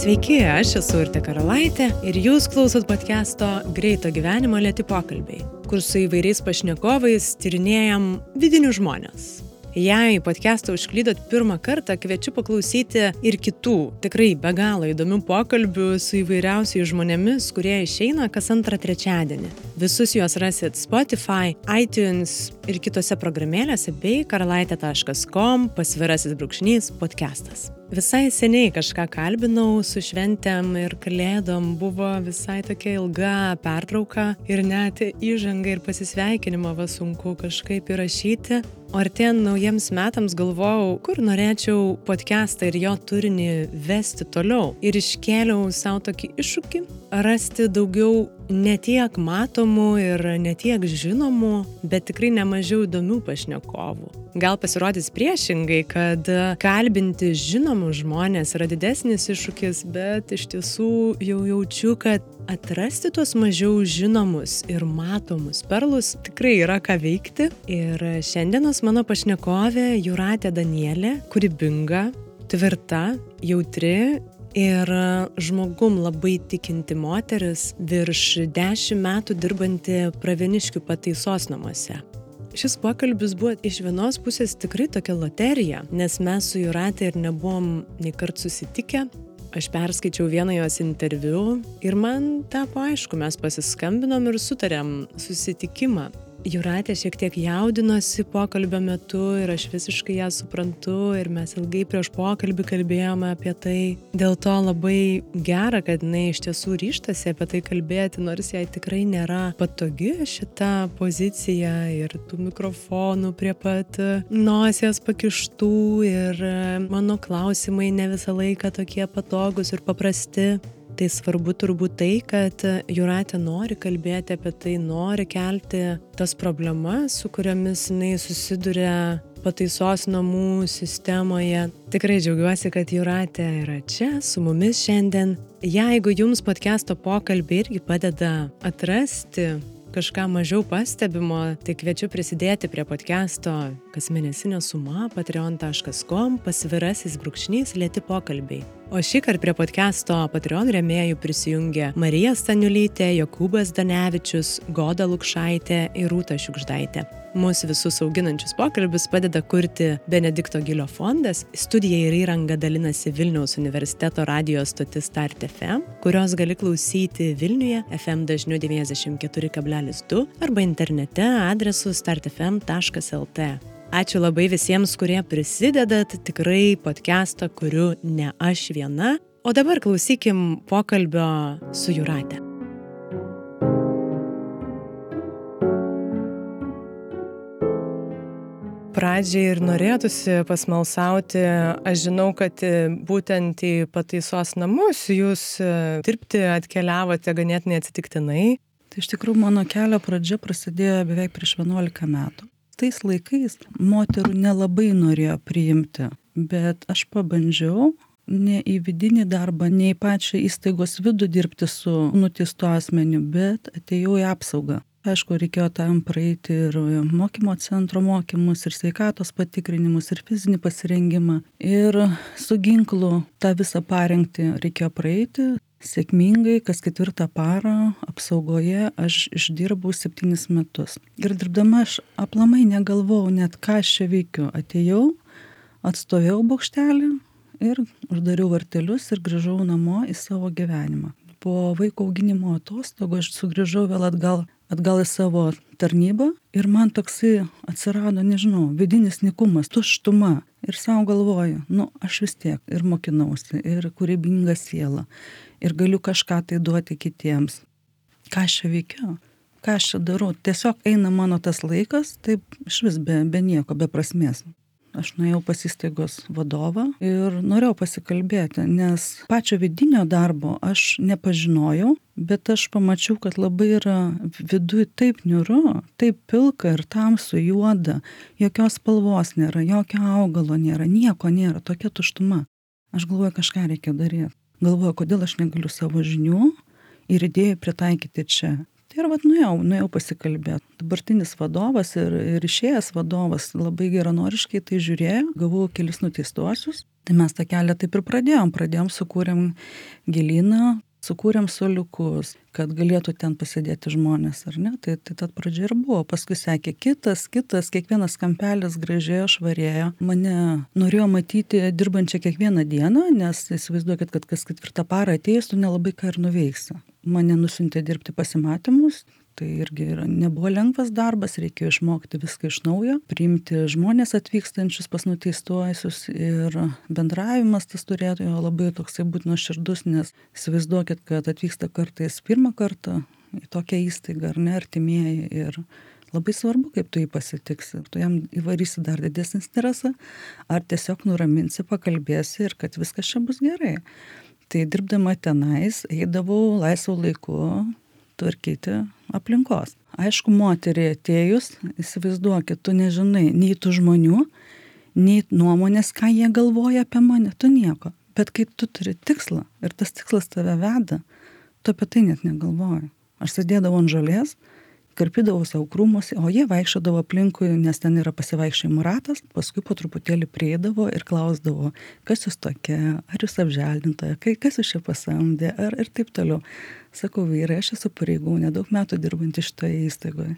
Sveiki, aš esu Urte Karalaitė ir jūs klausot podcast'o Greito gyvenimo lėti pokalbiai, kur su įvairiais pašnekovais tyrinėjam vidinius žmonės. Jei podcast'ą užklydot pirmą kartą, kviečiu paklausyti ir kitų, tikrai be galo įdomių pokalbių su įvairiausiais žmonėmis, kurie išeina kas antrą trečiadienį. Visus juos rasit Spotify, iTunes ir kitose programėlėse bei karalaitė.com pasvirasis brūkšnys podcastas. Visai seniai kažką kalbinau su šventėm ir kalėdom, buvo visai tokia ilga pertrauka ir net įžanga ir pasisveikinimą va sunku kažkaip įrašyti. O artėjant naujiems metams galvojau, kur norėčiau podcastą ir jo turinį vesti toliau. Ir iškėliau savo tokį iššūkį - rasti daugiau ne tiek matomų ir ne tiek žinomų, bet tikrai nemažiau įdomių pašnekovų. Gal pasirodys priešingai, kad kalbinti žinomus žmonės yra didesnis iššūkis, bet iš tiesų jau jaučiu, kad atrasti tuos mažiau žinomus ir matomus perlus tikrai yra ką veikti. Ir šiandienos mano pašnekovė Juratė Danielė, kūrybinga, tvirta, jautri ir žmogum labai tikinti moteris, virš dešimt metų dirbanti pravieniškių pataisos namuose. Šis pokalbis buvo iš vienos pusės tikrai tokia loterija, nes mes su Juratė ir nebuvom nei kart susitikę. Aš perskaičiau vieną jos interviu ir man tapo aišku, mes pasiskambinom ir sutarėm susitikimą Juratė šiek tiek jaudinosi pokalbio metu ir aš visiškai ją suprantu ir mes ilgai prieš pokalbį kalbėjome apie tai. Dėl to labai gera, kad jinai iš tiesų ryštasi apie tai kalbėti, nors jai tikrai nėra patogi šita pozicija ir tų mikrofonų prie pat nosies pakištų ir mano klausimai ne visą laiką tokie patogus ir paprasti tai svarbu turbūt tai, kad Juratė nori kalbėti apie tai, nori kelti tas problemas, su kuriomis jinai susiduria pataisos namų sistemoje. Tikrai džiaugiuosi, kad Juratė yra čia su mumis šiandien. Jeigu jums podcast'o pokalbį irgi padeda atrasti kažką mažiau pastebimo, tai kviečiu prisidėti prie podcast'o kasmėnesinė suma patreon.com pasvirasis brūkšnys lėti pokalbiai. O šį kartą prie podcast'o Patreon remėjų prisijungė Marija Staniulytė, Jokūbas Danevičius, Goda Lukšaitė ir Rūta Šiukždaitė. Mūsų visus auginančius pokalbius padeda kurti Benedikto Gilio fondas. Studija ir įranga dalinasi Vilniaus universiteto radijos stotis Start FM, kurios gali klausyti Vilniuje FM dažniu 94,2 arba internete adresu startfm.lt. Ačiū labai visiems, kurie prisidedat, tikrai podcastą kuriu ne aš viena. O dabar klausykim pokalbio su Juratė. Pradžiai ir norėtųsi pasmalsauti, aš žinau, kad būtent į pataisos namus jūs dirbti atkeliavote ganėtinai atsitiktinai. Tai iš tikrųjų mano kelio pradžia prasidėjo beveik prieš 11 metų tais laikais moterų nelabai norėjo priimti, bet aš pabandžiau ne į vidinį darbą, ne į pačią įstaigos vidų dirbti su nuteistu asmeniu, bet atėjau į apsaugą. Aišku, reikėjo tam praeiti ir mokymo centro mokymus, ir sveikatos patikrinimus, ir fizinį pasirengimą. Ir su ginklu tą visą parengti reikėjo praeiti, sėkmingai kas ketvirtą parą apsaugoje aš išdirbau septynis metus. Ir dirbdama aš aplamai negalvojau net, ką aš čia veikiu. Atėjau, atstovėjau bokštelį ir uždariau vartelius ir grįžau namo į savo gyvenimą. Po vaiko auginimo atostogų aš sugrįžau vėl atgal, atgal į savo tarnybą ir man toksai atsirado, nežinau, vidinis nikumas, tuštuma. Ir savo galvoju, nu, aš vis tiek ir mokinausi, ir kūrybinga siela ir galiu kažką tai duoti kitiems. Ką aš čia veikiu? Ką aš čia darau? Tiesiog eina mano tas laikas, taip iš vis be, be nieko, be prasmės. Aš nuėjau pas įstaigos vadovą ir norėjau pasikalbėti, nes pačio vidinio darbo aš nepažinojau, bet aš pamačiau, kad labai yra viduje taip niuru, taip pilka ir tamsu juoda, jokios spalvos nėra, jokio augalo nėra, nieko nėra, tokia tuštuma. Aš galvoju, kažką reikia daryti galvoju, kodėl aš negaliu savo žinių ir idėjų pritaikyti čia. Ir vat nuėjau, nuėjau pasikalbėti. Dabartinis vadovas ir, ir išėjęs vadovas labai geranoriškai tai žiūrėjo, gavau kelis nuteistuosius. Tai mes tą kelią taip ir pradėjom. Pradėjom, sukūrėm gilyną, sukūrėm soliukus, kad galėtų ten pasėdėti žmonės, ar ne? Tai, tai tad pradžia ir buvo. Paskui sekė kitas, kitas, kiekvienas kampelis gražėjo, švarėjo. Mane norėjo matyti dirbančią kiekvieną dieną, nes įsivaizduokit, kad kas ketvirtą parą ateis, tu nelabai ką ir nuveiksi. Mane nusintė dirbti pasimatymus, tai irgi yra, nebuvo lengvas darbas, reikėjo išmokti viską iš naujo, priimti žmonės atvykstančius pas nuteistuosius ir bendravimas tas turėtų jo labai toksai būti nuoširdus, nes įsivaizduokit, kad atvyksta kartais pirmą kartą į tokią įstaigą ar ne artimieji ir labai svarbu, kaip tu jį pasitiksi. Tu jam įvarysi dar didesnį stresą, ar tiesiog nuraminsi, pakalbėsi ir kad viskas čia bus gerai. Tai dirbdama tenais, eidavau laisvo laiku tvarkyti aplinkos. Aišku, moteriai atėjus, įsivaizduokit, tu nežinai nei tų žmonių, nei nuomonės, ką jie galvoja apie mane, tu nieko. Bet kai tu turi tikslą ir tas tikslas tave veda, tu apie tai net negalvoji. Aš sėdėdavau ant žolės, karpydavau savo krūmus, o jie vaikščiodavo aplinkui, nes ten yra pasivaikščiojimo ratas, paskui po truputėlį prieidavo ir klausdavo, kas jūs tokia, ar jūs apželdintoja, kas jūs čia pasamdė, ar ir taip toliau. Sakau, vyrai, aš esu pareigūnė, daug metų dirbanti šitoje įstaigoje.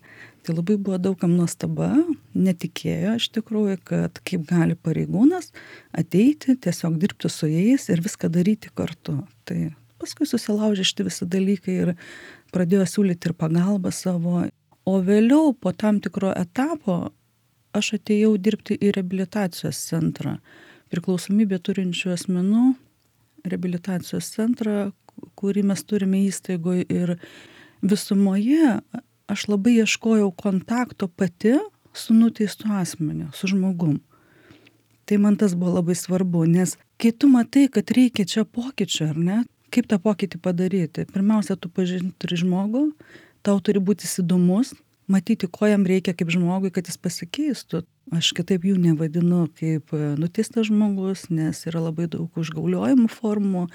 Tai labai buvo daugam nuostaba, netikėjo iš tikrųjų, kad kaip gali pareigūnas ateiti, tiesiog dirbti su jais ir viską daryti kartu. Tai paskui susilaužė šitie visi dalykai ir pradėjo siūlyti ir pagalbą savo. O vėliau, po tam tikro etapo, aš atėjau dirbti į reabilitacijos centrą. Priklausomybė turinčių asmenų reabilitacijos centrą, kurį mes turime įstaigoje ir visumoje aš labai ieškojau kontakto pati su nuteistu asmeniu, su žmogum. Tai man tas buvo labai svarbu, nes kai tu matai, kad reikia čia pokyčio, ar ne, kaip tą pokytį padaryti? Pirmiausia tu pažint turi žmogų tau turi būt jis įdomus matyti ko jam reikia kaip žmogui kad jis pasikeistų. Aš kitaip jų nevadinu kaip e, nuteistas žmogus nes yra labai daug užgauliojimų formų.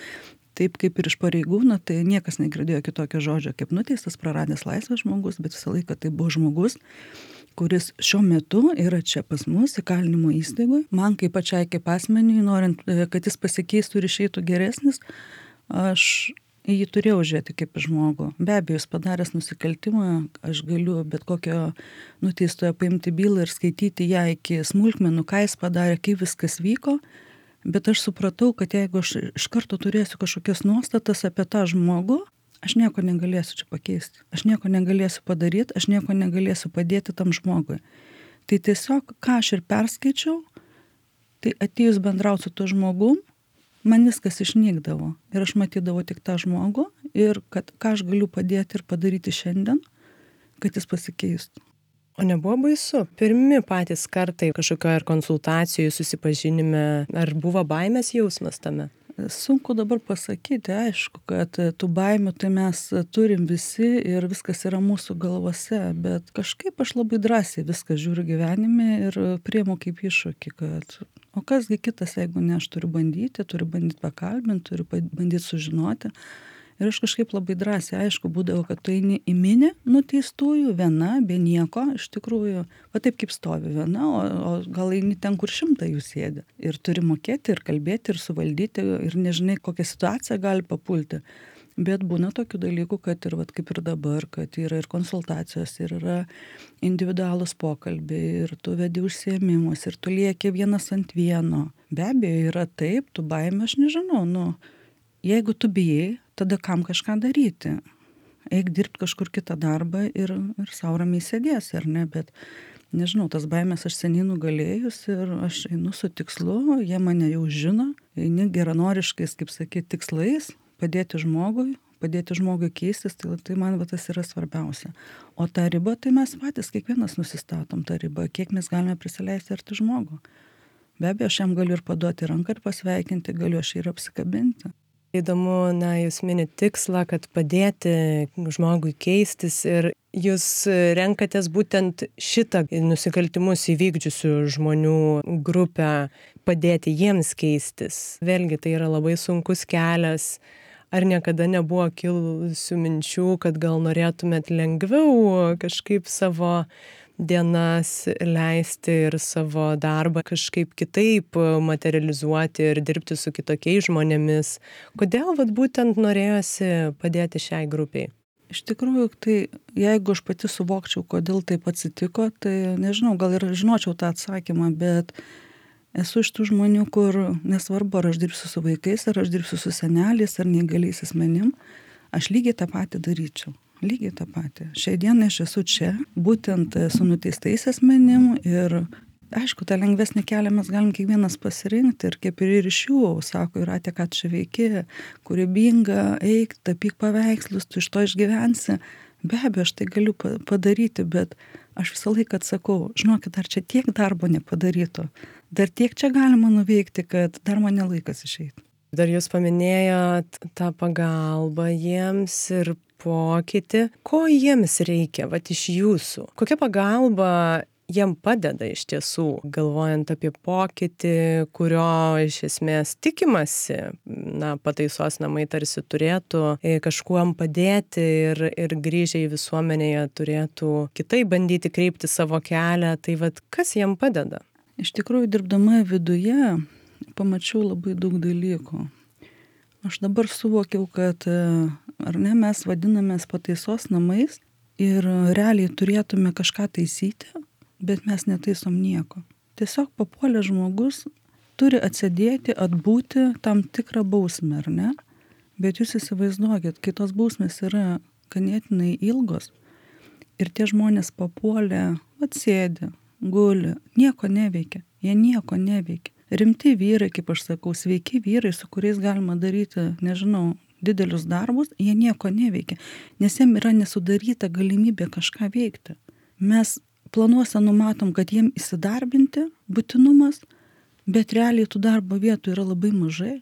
Taip kaip ir iš pareigūno tai niekas negirdėjo kitokio žodžio kaip nuteistas praradęs laisvę žmogus bet visą laiką tai buvo žmogus kuris šiuo metu yra čia pas mus įkalinimo įstaigoj. Man kaip pačiai kaip asmeniui norint e, kad jis pasikeistų ir išeitų geresnis aš į jį turėjau žiūrėti kaip į žmogų. Be abejo, jis padaręs nusikaltimą, aš galiu bet kokio nuteistojo paimti bylą ir skaityti ją iki smulkmenų, ką jis padarė, kaip viskas vyko, bet aš supratau, kad jeigu aš iš karto turėsiu kažkokias nuostatas apie tą žmogų, aš nieko negalėsiu čia pakeisti. Aš nieko negalėsiu padaryti, aš nieko negalėsiu padėti tam žmogui. Tai tiesiog, ką aš ir perskaičiau, tai atėjus bendrauti su tuo žmogum, man viskas išnykdavo ir aš matydavau tik tą žmogų ir kad ką aš galiu padėti ir padaryti šiandien, kad jis pasikeistų. O nebuvo baisu? Pirmi patys kartai kažkokioje ar konsultacijoje, susipažinime, ar buvo baimės jausmas tame? Sunku dabar pasakyti, aišku, kad tų baimių tai mes turim visi ir viskas yra mūsų galvose, bet kažkaip aš labai drąsiai viską žiūriu gyvenime ir priemu kaip iššūkį, kad o kas gi kitas jeigu ne aš turiu bandyti turiu bandyt pakalbint turiu bandyt sužinoti. Ir aš kažkaip labai drąsiai aišku būdavo kad tu eini į minią nuteistųjų viena be nieko iš tikrųjų va taip kaip stovi viena o o gal eini ten kur šimtai jų sėdi. Ir turi mokėti ir kalbėti ir suvaldyti ir nežinai kokia situacija gali papulti bet būna tokių dalykų kad ir vat kaip ir dabar kad yra ir konsultacijos ir yra individualūs pokalbiai ir tu vedi užsiėmimus ir tu lieki vienas ant vieno. Be abejo yra taip tų baimių aš nežinau nu jeigu tu bijai tada kam kažką daryti? Eik dirbt kažkur kitą darbą ir ir sau ramiai sėdėsi ar ne? Bet nežinau tas baimes aš seniai nugalėjus ir aš einu su tikslu jie mane jau žino eini geranoriškais kaip sakyt tikslais padėti žmogui padėti žmogui keistis tai tai man va tas yra svarbiausia. O tą ribą tai mes patys kiekvienas nusistatom tą ribą kiek mes galime prisileisti arti žmogų be abejo aš jam galiu ir paduoti ranką ir pasveikinti galiu aš ir apsikabinti. Įdomu na jūs minit tikslą kad padėti žmogui keistis ir jūs renkatės būtent šitą nusikaltimus įvykdžiusių žmonių grupę padėti jiems keistis. Vėlgi tai yra labai sunkus kelias ar niekada nebuvo kilusių minčių, kad gal norėtumėt lengviau kažkaip savo dienas leisti ir savo darbą kažkaip kitaip materializuoti ir dirbti su kitokiais žmonėmis. Kodėl vat, būtent norėjosi padėti šiai grupiai? Iš tikrųjų, tai jeigu aš pati suvokčiau, kodėl taip atsitiko, tai nežinau, gal ir žinočiau tą atsakymą, bet esu iš tų žmonių, kur nesvarbu, ar aš dirbsiu su vaikais, ar aš dirbsiu su seneliais, ar neįgaliais asmenim, aš lygiai tą patį daryčiau. Lygiai tą patį. Šiai dienai aš esu čia, būtent su nuteistais asmenim ir aišku tą lengvesnį kelią mes galim kiekvienas pasirinkti ir kaip ir iš jų sako jūrate ką tu čia veiki kūrybinga eik tapyk paveikslus tu iš to išgyvensi be abejo aš tai galiu padaryti bet aš visą laiką atsakau žinokit dar čia tiek darbo nepadaryto dar tiek čia galima nuveikti kad dar man ne laikas išeit. Dar jūs paminėjot tą pagalbą jiems ir pokytį. Ko jiems reikia vat iš jūsų? Kokia pagalba jiem padeda iš tiesų galvojant apie pokytį kurio iš esmės tikimasi na pataisos namai tarsi turėtų e, kažkuom padėti ir ir grįžę į visuomenę jie turėtų kitaip bandyti kreipti savo kelią. Tai vat kas jiem padeda iš tikrųjų dirbdama viduje pamačiau labai daug dalykų aš dabar suvokiau kad ar ne mes vadinamės pataisos namais ir realiai turėtume kažką taisyti bet mes netaisom nieko. Tiesiog papuolęs žmogus turi atsidėti, atbūti tam tikrą bausmę, ar ne? Bet jūs įsivaizduokit, kai tos bausmės yra ganėtinai ilgos ir tie žmonės papuolę, atsėdi, guli, nieko neveikia, jie nieko neveikia. Rimti vyrai, kaip aš sakau, sveiki vyrai, su kuriais galima daryti, nežinau, didelius darbus, jie nieko neveikia, nes jiem yra nesudaryta galimybė kažką veikti. Mes planuose numatom kad jiem įsidarbinti būtinumas bet realiai tų darbo vietų yra labai mažai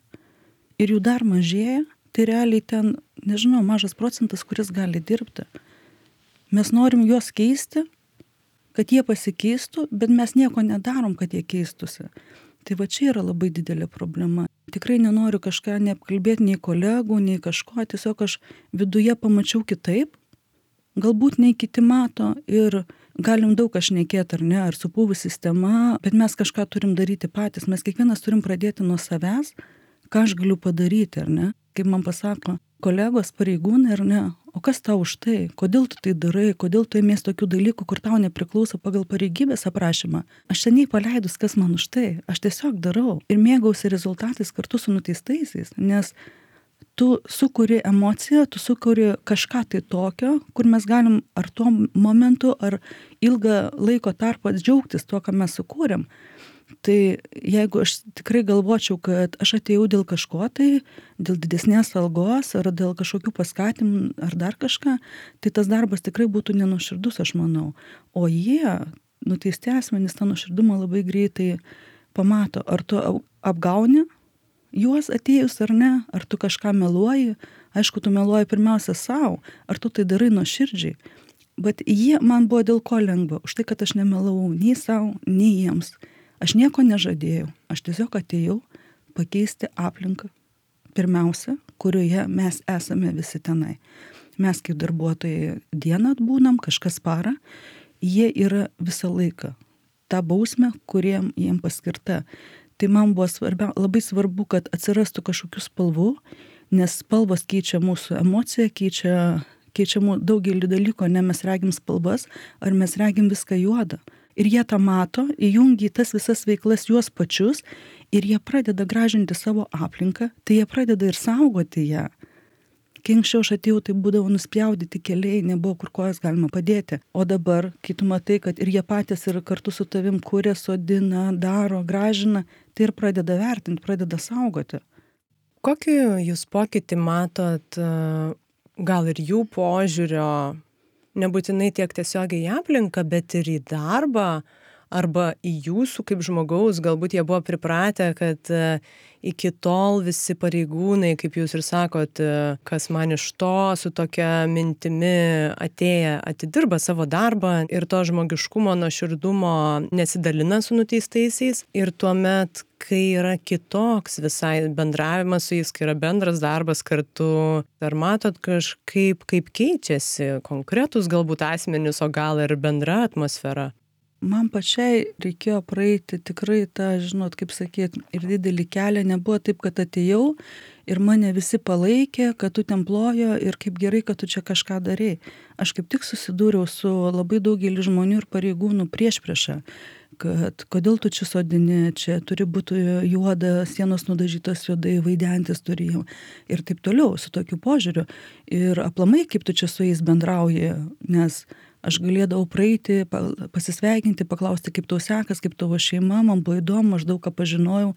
ir jų dar mažėja tai realiai ten nežinau mažas procentas kuris gali dirbti mes norim juos keisti kad jie pasikeistų bet mes nieko nedarom kad jie keistųsi. Tai va čia yra labai didelė problema. Tikrai nenoriu kažką neapkalbėt nei kolegų nei kažko tiesiog aš viduje pamačiau kitaip. Galbūt nei kiti mato ir galim daug ką šnekėt ar ne ar supuvus sistema bet mes kažką turim daryti patys. Mes kiekvienas turim pradėti nuo savęs ką aš galiu padaryti ar ne. Kaip man pasako kolegos pareigūnai ar ne? O kas tau už tai? Kodėl tu tai darai? Kodėl tu imies tokių dalykų kur tau nepriklauso pagal pareigybės aprašymą? Aš seniai paleidus kas man už tai? Aš tiesiog darau ir mėgaujuosi rezultatais kartu su nuteistaisiais nes tu sukuri emociją tu sukuri kažką tai tokio kur mes galim ar tuo momentu ar ilgą laiko tarpą džiaugtis tuo ką mes sukūrėm tai jeigu aš tikrai galvočiau kad aš atėjau dėl kažko tai dėl didesnės algos ar dėl kažkokių paskatinimų ar dar kažką tai tas darbas tikrai būtų nenuoširdus aš manau. O jie nuteisti asmenys tą nuoširdumą labai greitai pamato. Ar tu apgauni juos atėjus ar ne? Ar tu kažką meluoji? Aišku tu meluoji pirmiausia sau. Ar tu tai darai nuoširdžiai? Bet jie man buvo dėl ko lengva. Už tai kad aš nemelavau nei sau nei jiems aš nieko nežadėjau. Aš tiesiog atėjau pakeisti aplinką. Pirmiausia kurioje mes esame visi tenai. Mes kaip darbuotojai dieną atbūnam kažkas parą jie yra visą laiką. Tą bausmę kuriem jiem paskirta. Tai man buvo svarbia labai svarbu kad atsirastų kažkokių spalvų nes spalvos keičia mūsų emociją keičia keičia mu daugelį dalykų ane mes regim spalvas ar mes regim viską juoda ir jie tą mato įjungia į tas visas veiklas juos pačius ir jie pradeda gražinti savo aplinką tai jie pradeda ir saugoti ją. Kai anksčiau aš atėjau tai būdavo nuspjaudyti keliai nebuvo kur kojas galima padėti. O dabar kai tu matai kad ir jie patys ir kartu su tavim kuria sodina daro gražina tai ir pradeda vertint pradeda saugoti. Kokį jūs pokytį matot gal ir jų požiūrio nebūtinai tiek tiesiogiai į aplinką bet ir į darbą arba į jūsų kaip žmogaus, galbūt jie buvo pripratę, kad e, iki tol visi pareigūnai, kaip jūs ir sakot, e, kas man iš to su tokia mintimi atėję, atidirba savo darbą ir to žmogiškumo, nuoširdumo nesidalina su nuteistaisiais ir tuomet kai yra kitoks visai bendravimas su jais, kai yra bendras darbas kartu, ar matot kažkaip, kaip keičiasi konkretus galbūt asmenys, o gal ir bendra atmosfera? Man pačiai reikėjo praeiti tikrai tą, žinot, kaip sakyt, ir didelį kelią. Nebuvo taip, kad atėjau ir mane visi palaikė, kad tu templojo ir kaip gerai, kad tu čia kažką darai. Aš kaip tik susidūriau su labai daugeliu žmonių ir pareigūnų prieš priešą kad kodėl tu čia sodini, čia turi būti juoda, sienos nudažytos juodai, vaidentis turi jau ir taip toliau, su tokiu požiūriu. Ir aplamai, kaip tu čia su jais bendrauji, nes aš galėdavau praeiti pasisveikinti paklausti kaip tau sekas kaip tavo šeima man buvo įdomu aš daug ką pažinojau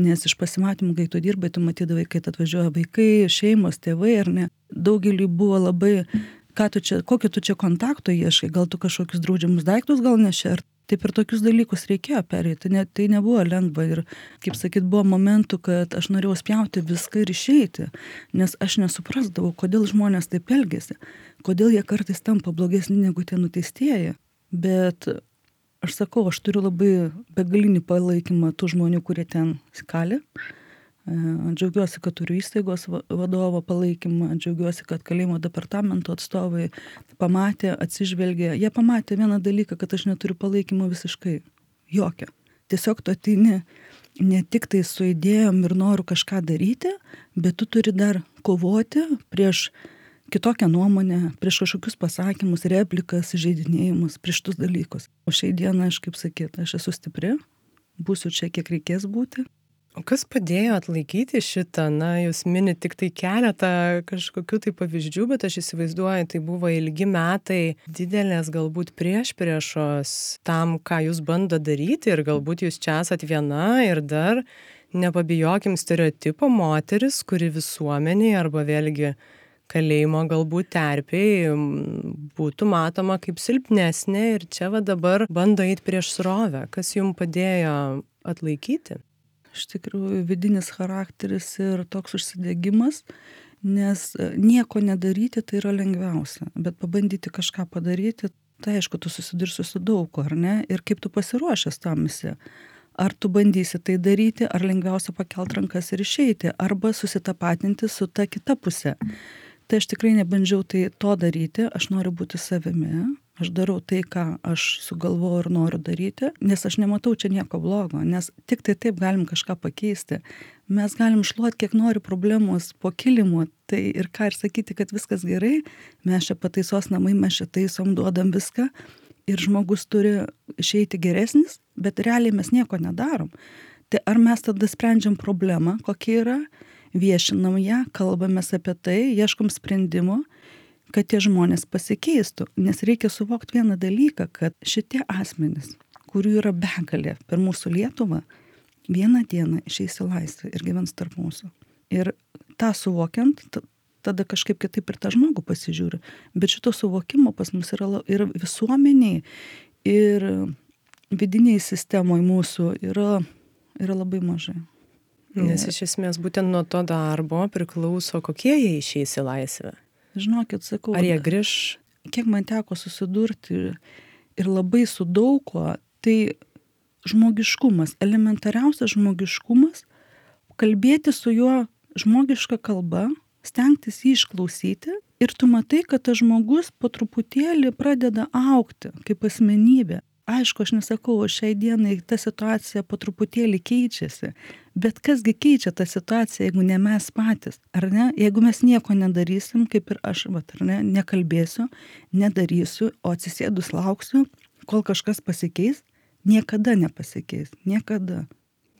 nes iš pasimatymų kai tu dirbai tu matydavai kad atvažiuoja vaikai šeimos tėvai ar ne? Daugeliui buvo labai ką tu čia kokio tu čia kontakto ieškai? Gal tu kažkokius draudžiamus daiktus gal neši ar tai per tokius dalykus reikėjo pereiti ne tai nebuvo lengva ir kaip sakyt buvo momentų kad aš norėjau spjauti viską ir išeiti nes aš nesuprasdavau kodėl žmonės taip elgiasi kodėl jie kartais tampa blogesni negu tie nuteistieji. Bet aš sakau aš turiu labai begalinį palaikymą tų žmonių kurie ten kali E, džiaugiuosi, kad turiu įstaigos vadovo palaikymą, džiaugiuosi, kad kalėjimo departamento atstovai pamatė, atsižvelgė. Jie pamatė vieną dalyką, kad aš neturiu palaikymo visiškai. Jokio. Tiesiog tu atini ne tik tai su idėjom ir noriu kažką daryti, bet tu turi dar kovoti prieš kitokią nuomonę, prieš kažkokius pasakymus, replikas, žaidinėjimus, prieš tus dalykus. O šiai dieną aš, kaip sakyt, aš esu stipri, būsiu čia kiek reikės būti O kas padėjo atlaikyti šitą, na, jūs minit tik tai keletą kažkokių tai pavyzdžių, bet aš įsivaizduoju, tai buvo ilgi metai, didelės galbūt prieš priešos tam, ką jūs bando daryti ir galbūt jūs čia esat viena ir dar nepabijokim stereotipo moteris, kuri visuomeniai arba vėlgi kalėjimo galbūt terpiai būtų matoma kaip silpnesnė ir čia va dabar bando eiti prieš srovę. Kas jums padėjo atlaikyti? Iš tikrųjų vidinis charakteris ir toks užsidegimas, nes e, nieko nedaryti tai yra lengviausia, bet pabandyti kažką padaryti, tai aišku, tu susidursi su daug, ar ne, ir kaip tu pasiruošęs tam esi. Ar tu bandysi tai daryti, ar lengviausia pakelt rankas ir išeiti, arba susitapatinti su ta kita pusė. Tai aš tikrai nebandžiau tai to daryti, aš noriu būti savimi, aš darau tai ką aš sugalvoju ir noriu daryti nes aš nematau čia nieko blogo nes tiktai taip galim kažką pakeisti. Mes galim šluot kiek nori problemos po kilimu tai ir ką ir sakyti kad viskas gerai mes čia pataisos namai mes čia taisom duodam viską ir žmogus turi išeiti geresnis bet realiai mes nieko nedarom. Tai ar mes tada sprendžiam problemą kokia yra viešinam ją kalbamės apie tai ieškom sprendimų kad tie žmonės pasikeistų nes reikia suvokt vieną dalyką kad šitie asmenys kurių yra begalė per mūsų lietuvą vieną dieną išeis į laisvę ir gyvens tarp mūsų. Ir tą suvokiant tada kažkaip kitaip ir tą žmogų pasižiūri bet šito suvokimo pas mus yra ir visuomenėj ir vidinėj sistemoj mūsų yra yra labai mažai. Nes iš esmės būtent nuo to darbo priklauso, kokie jie išeis į laisvę. Žinokit, sakau. Ar jie grįž? Kiek man teko susidurti ir labai su daug ko, tai žmogiškumas, elementariausias žmogiškumas, kalbėti su juo žmogiška kalba, stengtis jį išklausyti ir tu matai, kad tas žmogus po truputėlį pradeda aukti kaip asmenybė aišku aš nesakau šiai dienai ta situacija po truputėlį keičiasi bet kas gi keičia tą situaciją jeigu ne mes patys ar ne jeigu mes nieko nedarysim kaip ir aš vat ar ne nekalbėsiu nedarysiu o atsisėdus lauksiu kol kažkas pasikeis niekada nepasikeis niekada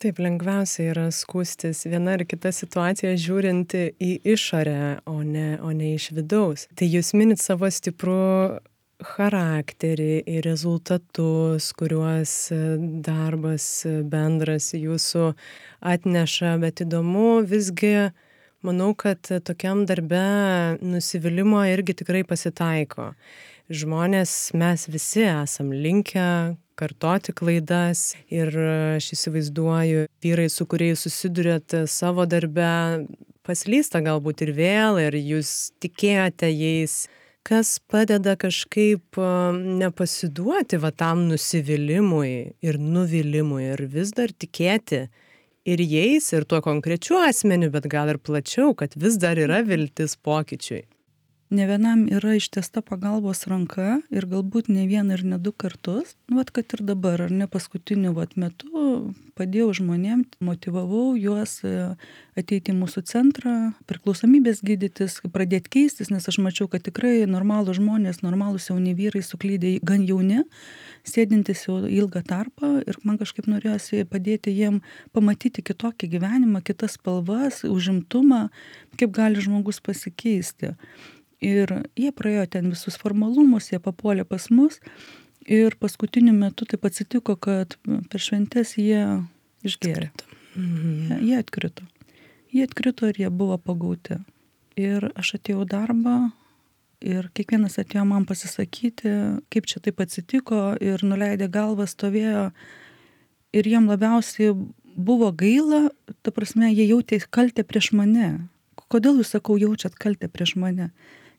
Taip, lengviausia yra skūstis viena ar kita situacija žiūrint į išorę, o ne, o ne iš vidaus. Tai jūs minit savo stiprų charakterį ir rezultatus, kuriuos e, darbas e, bendras jūsų atneša, bet įdomu visgi, manau, kad tokiam darbe nusivylimą irgi tikrai pasitaiko. Žmonės, mes visi esam linkę kartoti klaidas ir aš įsivaizduoju, vyrai, su kuriais susidurėt savo darbe, paslysta galbūt ir vėl, ir jūs tikėjote jais, kas padeda kažkaip nepasiduoti va tam nusivylimui ir nuvilimui ir vis dar tikėti ir jais, ir tuo konkrečiu asmeniu, bet gal ir plačiau, kad vis dar yra viltis pokyčiui ne vienam yra ištiesta pagalbos ranka ir galbūt ne vieną ir ne du kartus. Nu, vat, kad ir dabar, ar ne paskutiniu vat, metu padėjau žmonėm, motivavau juos e, ateiti į mūsų centrą, priklausomybės gydytis, pradėti keistis, nes aš mačiau, kad tikrai normalų žmonės, normalūs jauni vyrai suklydė gan jauni, sėdintis jau ilgą tarpą ir man kažkaip norėjosi padėti jiem pamatyti kitokį gyvenimą, kitas spalvas, užimtumą, kaip gali žmogus pasikeisti. Ir jie praėjo ten visus formalumus, jie papuolė pas mus. Ir paskutiniu metu taip atsitiko, kad per šventes jie išgėrė. Mhm. Jie, jie atkrito. Jie atkrito ir jie buvo pagauti. Ir aš atėjau darbą ir kiekvienas atėjo man pasisakyti, kaip čia taip atsitiko ir nuleidė galvą, stovėjo. Ir jiem labiausiai buvo gaila, ta prasme, jie jautė kaltę prieš mane. Kodėl jūs, sakau, jaučiat kaltę prieš mane?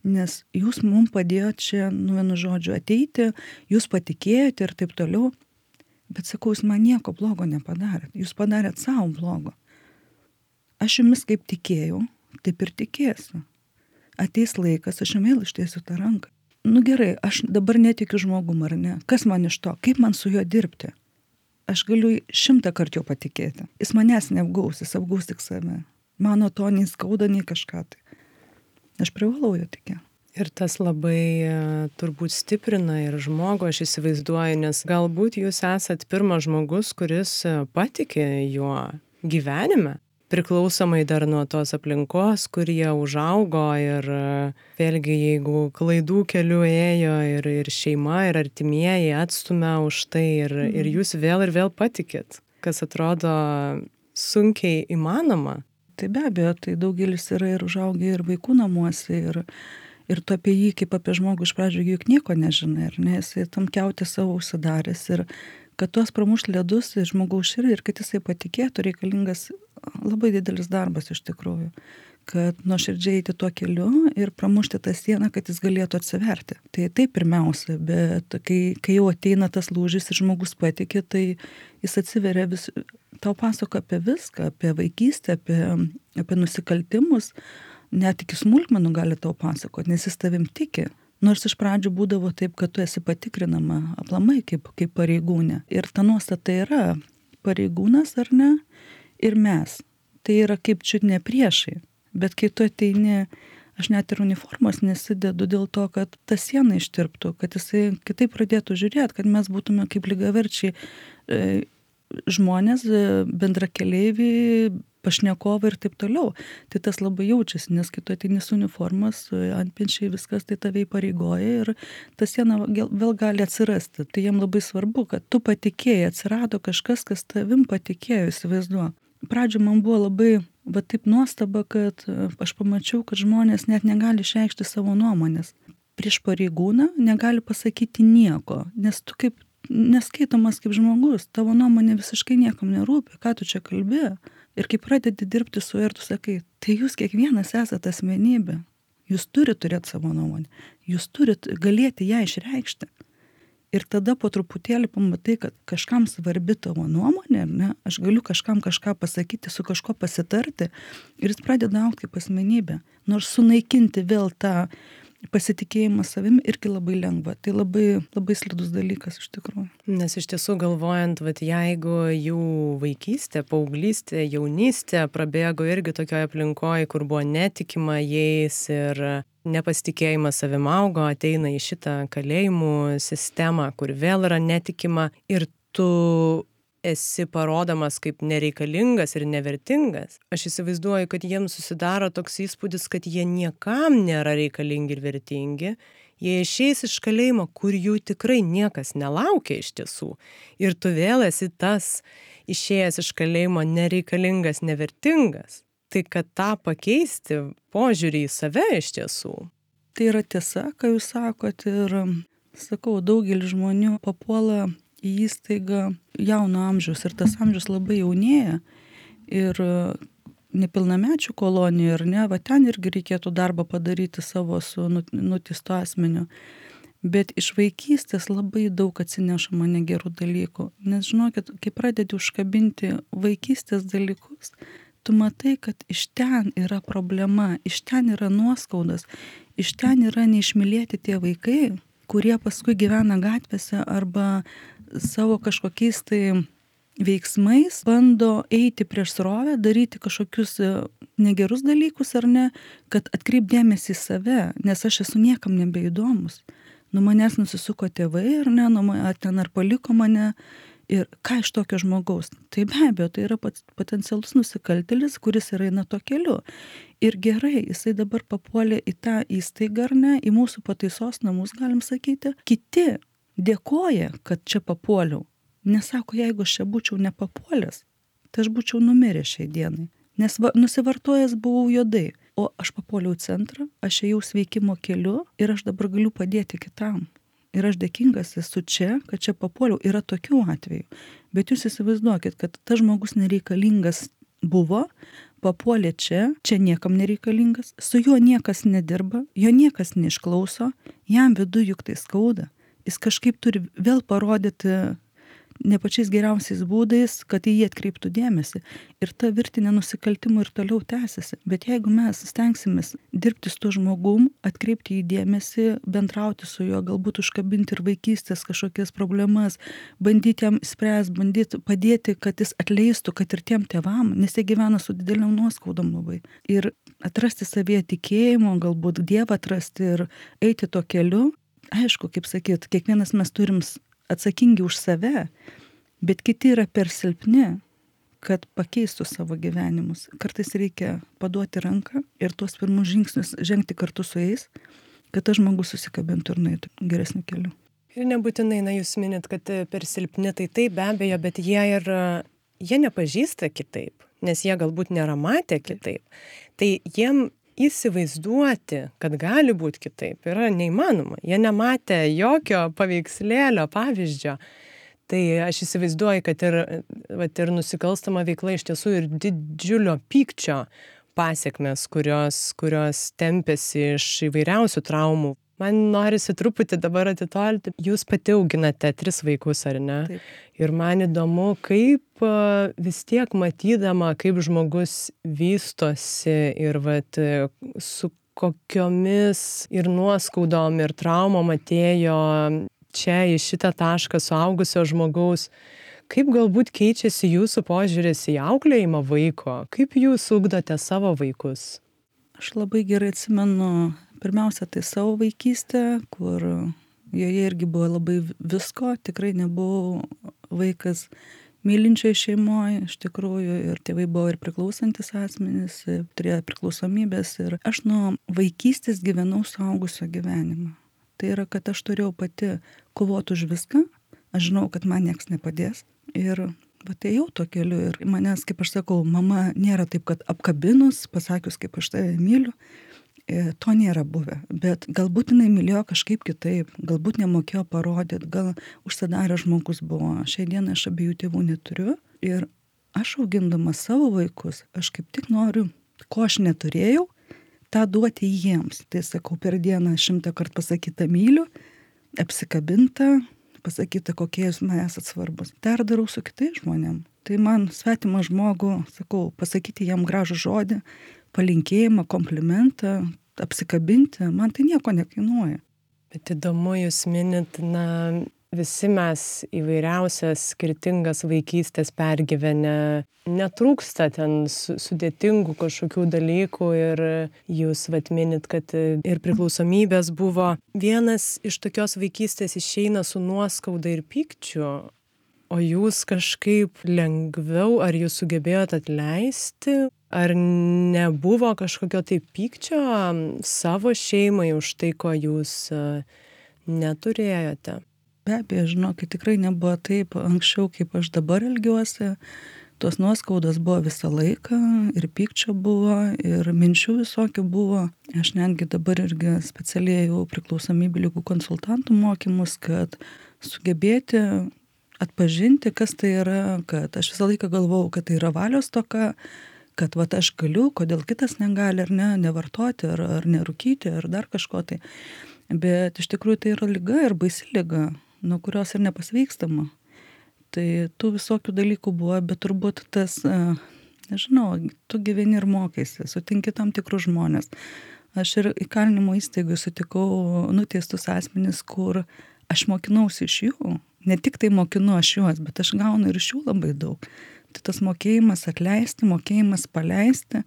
Nes jūs mum padėjot čia, nu vienu žodžiu, ateiti, jūs patikėjote ir taip toliau. Bet sakau, jūs man nieko blogo nepadarėt. Jūs padarėt savo blogo. Aš jumis kaip tikėjau, taip ir tikėsiu. Ateis laikas, aš jums vėl ištiesiu tą ranką. Nu gerai, aš dabar netikiu žmogum ar ne. Kas man iš to? Kaip man su juo dirbti? Aš galiu šimtą kartų jo patikėti. Jis manęs neapgaus, jis apgaus tik save. Mano to nei skauda, nei kažką tai. Aš privalau jo tikėti. Ir tas labai e, turbūt stiprina ir žmogų, aš įsivaizduoju, nes galbūt jūs esat pirmas žmogus, kuris e, patikė juo gyvenime, priklausomai dar nuo tos aplinkos, kur jie užaugo ir e, vėlgi jeigu klaidų keliu ėjo ir, ir šeima, ir artimieji atstumia už tai ir, mhm. ir jūs vėl ir vėl patikit, kas atrodo sunkiai įmanoma tai be abejo tai daugelis yra ir užaugę ir vaikų namuose ir ir tu apie jį kaip apie žmogų iš pradžių juk nieko nežinai ar ne? Jisai tam kiaute savo užsidaręs ir kad tuos pramušt ledus žmogaus širdį ir kad jisai patikėtų reikalingas labai didelis darbas iš tikrųjų kad nuoširdžiai eiti tuo keliu ir pramušti tą sieną, kad jis galėtų atsiverti. Tai tai pirmiausia, bet kai, kai jau ateina tas lūžis ir žmogus patikė, tai jis atsiveria vis, tau pasako apie viską, apie vaikystę, apie, apie nusikaltimus, net iki smulkmenų gali tau pasakoti, nes jis tavim tiki. Nors iš pradžių būdavo taip, kad tu esi patikrinama aplamai kaip, kaip pareigūnė. Ir ta nuostata yra pareigūnas ar ne ir mes. Tai yra kaip čiut ne priešai bet kai tu ateini aš net ir uniformos nesidedu dėl to kad ta siena ištirptų kad jisai kitaip pradėtų žiūrėt kad mes būtume kaip lygiaverčiai e, žmonės e, bendrakeleiviai pašnekovai ir taip toliau. Tai tas labai jaučiasi nes kai tu ateini su uniformos antpečiai viskas tai tave įpareigoja ir ta siena vėl gali atsirasti. Tai jiem labai svarbu kad tu patikėjai atsirado kažkas kas tavim patikėjo įsivaizduok pradžioj man buvo labai va taip nuostaba, kad e, aš pamačiau, kad žmonės net negali išreikšti savo nuomonės. Prieš pareigūną negali pasakyti nieko, nes tu kaip neskaitomas kaip žmogus, tavo nuomonė visiškai niekam nerūpi, ką tu čia kalbė. Ir kai pradedi dirbti su juo ir tu sakai, tai jūs kiekvienas esate asmenybė, jūs turite turėti savo nuomonę, jūs turite galėti ją išreikšti ir tada po truputėlį pamatai kad kažkam svarbi tavo nuomonė ar ne? Aš galiu kažkam kažką pasakyti su kažkuo pasitarti ir jis pradeda augt kaip asmenybė. Nors sunaikinti vėl tą pasitikėjimą savim irgi labai lengva. Tai labai labai slidus dalykas iš tikrųjų. Nes iš tiesų galvojant vat jeigu jų vaikystė paauglystė jaunystė prabėgo irgi tokioj aplinkoj kur buvo netikima jais ir nepasitikėjimas savim augo ateina į šitą kalėjimų sistemą kur vėl yra netikima ir tu esi parodomas kaip nereikalingas ir nevertingas aš įsivaizduoju kad jiems susidaro toks įspūdis kad jie niekam nėra reikalingi ir vertingi. Jie išeis iš kalėjimo kur jų tikrai niekas nelaukia iš tiesų. Ir tu vėl esi tas išėjęs iš kalėjimo nereikalingas nevertingas. Tai kad tą pakeisti požiūrį į save iš tiesų. Tai yra tiesa ką jūs sakot ir sakau daugelis žmonių papuola į įstaigą jauno amžiaus ir tas amžius labai jaunėja. Ir nepilnamečių kolonija, ar ne, va ten irgi reikėtų darbą padaryti savo su nutisto asmeniu. Bet iš vaikystės labai daug atsinešama negerų dalykų. Nes žinokit, kai pradedi užkabinti vaikystės dalykus, tu matai, kad iš ten yra problema, iš ten yra nuoskaudas, iš ten yra neišmylėti tie vaikai, kurie paskui gyvena gatvėse arba savo kažkokiais tai veiksmais bando eiti prieš srovę, daryti kažkokius e, negerus dalykus ar ne, kad atkreipdėmėsi į save, nes aš esu niekam nebeįdomus. Nu manęs nusisuko tėvai ar ne, nu, ar ten ar paliko mane. Ir ką iš tokio žmogaus? Tai be abejo, tai yra pats potencialus nusikaltelis, kuris yra eina to keliu. Ir gerai, jisai dabar papuolė į tą įstaigą ar ne, į mūsų pataisos namus, galim sakyti. Kiti dėkoja, kad čia papuoliau Nesako, jeigu aš čia būčiau nepapuolęs, tai aš būčiau numiręs šiai dienai. Nes va, nusivartojęs buvau juodai, o aš papuoliau centrą, aš ėjau sveikimo keliu ir aš dabar galiu padėti kitam. Ir aš dėkingas esu čia, kad čia papuoliau. Yra tokių atvejų. Bet jūs įsivaizduokit, kad tas žmogus nereikalingas buvo, papuolė čia, čia niekam nereikalingas, su juo niekas nedirba, jo niekas neišklauso, jam vidu juk tai skauda. Jis kažkaip turi vėl parodyti ne pačiais geriausiais būdais, kad į jį atkreiptų dėmesį. Ir ta virtinė nusikaltimų ir toliau tęsiasi. Bet jeigu mes stengsimės dirbti su tuo žmogum, atkreipti į dėmesį, bendrauti su juo, galbūt užkabinti ir vaikystės kažkokias problemas, bandyti jam spręs, bandyti padėti, kad jis atleistų, kad ir tiem tėvam, nes jie gyvena su dideliam nuoskaudom labai. Ir atrasti savyje tikėjimo, galbūt Dievą atrasti ir eiti tuo keliu. Aišku, kaip sakyt, kiekvienas mes turim atsakingi už save, bet kiti yra per silpni, kad pakeistų savo gyvenimus. Kartais reikia paduoti ranką ir tuos pirmus žingsnius žengti kartu su jais, kad tas žmogus susikabintų ir nueitų geresniu keliu. Ir nebūtinai, na, jūs minit, kad per silpni, tai taip be abejo, bet jie ir, jie nepažįsta kitaip, nes jie galbūt nėra matę kitaip. Tai jiem įsivaizduoti, kad gali būti kitaip, yra neįmanoma. Jie nematė jokio paveikslėlio, pavyzdžio. Tai aš įsivaizduoju, kad ir, vat, ir nusikalstama veikla iš tiesų ir didžiulio pykčio pasiekmes, kurios, kurios tempėsi iš įvairiausių traumų man norisi truputį dabar atitolti. Jūs pati auginate tris vaikus, ar ne? Taip. Ir man įdomu, kaip vis tiek matydama, kaip žmogus vystosi ir vat, su kokiomis ir nuoskaudom ir traumom atėjo čia į šitą tašką suaugusio žmogaus, kaip galbūt keičiasi jūsų požiūris į auklėjimą vaiko, kaip jūs ugdote savo vaikus? Aš labai gerai atsimenu pirmiausia tai savo vaikystę kur joje irgi buvo labai visko. Tikrai nebuvau vaikas mylinčioj šeimoj iš tikrųjų ir tėvai buvo ir priklausantys asmenys turėjo priklausomybes ir aš nuo vaikystės gyvenau suaugusio gyvenimą. Tai yra kad aš turėjau pati kovot už viską aš žinau kad man nieks nepadės ir vat ėjau tuo keliu ir manęs kaip aš sakau mama nėra taip kad apkabinus pasakius kaip aš tave myliu to nėra buvę. Bet galbūt jinai mylėjo kažkaip kitaip galbūt nemokėjo parodyt gal užsidaręs žmogus buvo šiai dienai aš abiejų tėvų neturiu. Ir aš augindama savo vaikus aš kaip tik noriu ko aš neturėjau tą duoti jiems. Tai sakau per dieną šimtą kart pasakyta myliu apsikabinta pasakyta kokie jūs man esat svarbus. Tą ir darau su kitais žmonėm. Tai man svetimą žmogų sakau pasakyti jam gražų žodį palinkėjimą, komplimentą, apsikabinti, man tai nieko nekainuoja. Bet įdomu, jūs minit, na, visi mes įvairiausias skirtingas vaikystės pergyvenę, netrūksta ten sudėtingų kažkokių dalykų ir jūs vat minit, kad ir priklausomybės buvo. Vienas iš tokios vaikystės išeina su nuoskauda ir pykčiu, o jūs kažkaip lengviau, ar jūs sugebėjot atleisti, ar nebuvo kažkokio tai pykčio savo šeimai už tai, ko jūs neturėjote? Be abejo, žinokit, tikrai nebuvo taip anksčiau, kaip aš dabar elgiuosi. Tos nuoskaudos buvo visą laiką ir pykčio buvo, ir minčių visokių buvo. Aš netgi dabar irgi specialiai jau priklausomybių lygų konsultantų mokymus, kad sugebėti atpažinti, kas tai yra, kad aš visą laiką galvojau, kad tai yra valios toka, kad va aš galiu, kodėl kitas negali ar ne, nevartoti, ar, ar nerūkyti, ar dar kažko tai. Bet iš tikrųjų tai yra lyga ir baisi lyga, nuo kurios ir nepasveikstama. Tai tų visokių dalykų buvo, bet turbūt tas, nežinau, tu gyveni ir mokaiesi, sutinki tam tikrus žmonės. Aš ir įkalinimo įstaigai sutikau nuteistus asmenys, kur aš mokinausi iš jų, ne tik tai mokinu aš juos, bet aš gaunu ir iš jų labai daug. Tai tas mokėjimas atleisti, mokėjimas paleisti,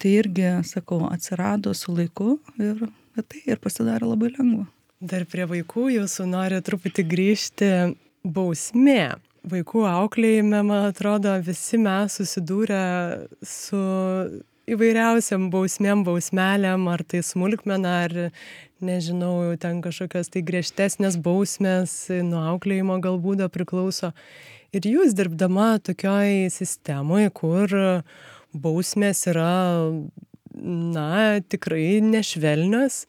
tai irgi, sakau, atsirado su laiku ir tai ir pasidarė labai lengva. Dar prie vaikų jūsų noriu truputį grįžti bausmė. Vaikų auklėjime, man atrodo, visi mes susidūrę su įvairiausiam bausmėm, bausmelėm, ar tai smulkmena, ar nežinau, ten kažkokios tai griežtesnės bausmės, nuo auklėjimo galbūt priklauso. Ir jūs dirbdama tokioj sistemoje, kur bausmės yra, na, tikrai nešvelnios,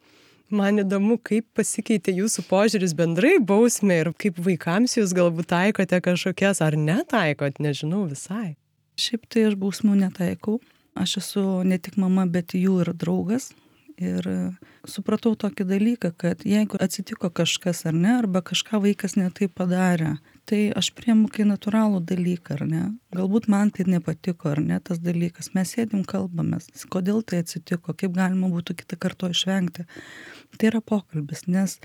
man įdomu, kaip pasikeitė jūsų požiūris bendrai bausmė ir kaip vaikams jūs galbūt taikote kažkokias ar netaikot, nežinau visai. Šiaip tai aš bausmų netaikau. Aš esu ne tik mama, bet jų ir draugas. Ir supratau tokį dalyką, kad jeigu atsitiko kažkas ar ne, arba kažką vaikas netai padarė, tai aš priemu kai natūralų dalyką, ar ne? Galbūt man tai nepatiko, ar ne, tas dalykas. Mes sėdim kalbamės, kodėl tai atsitiko, kaip galima būtų kitą kartą išvengti. Tai yra pokalbis, nes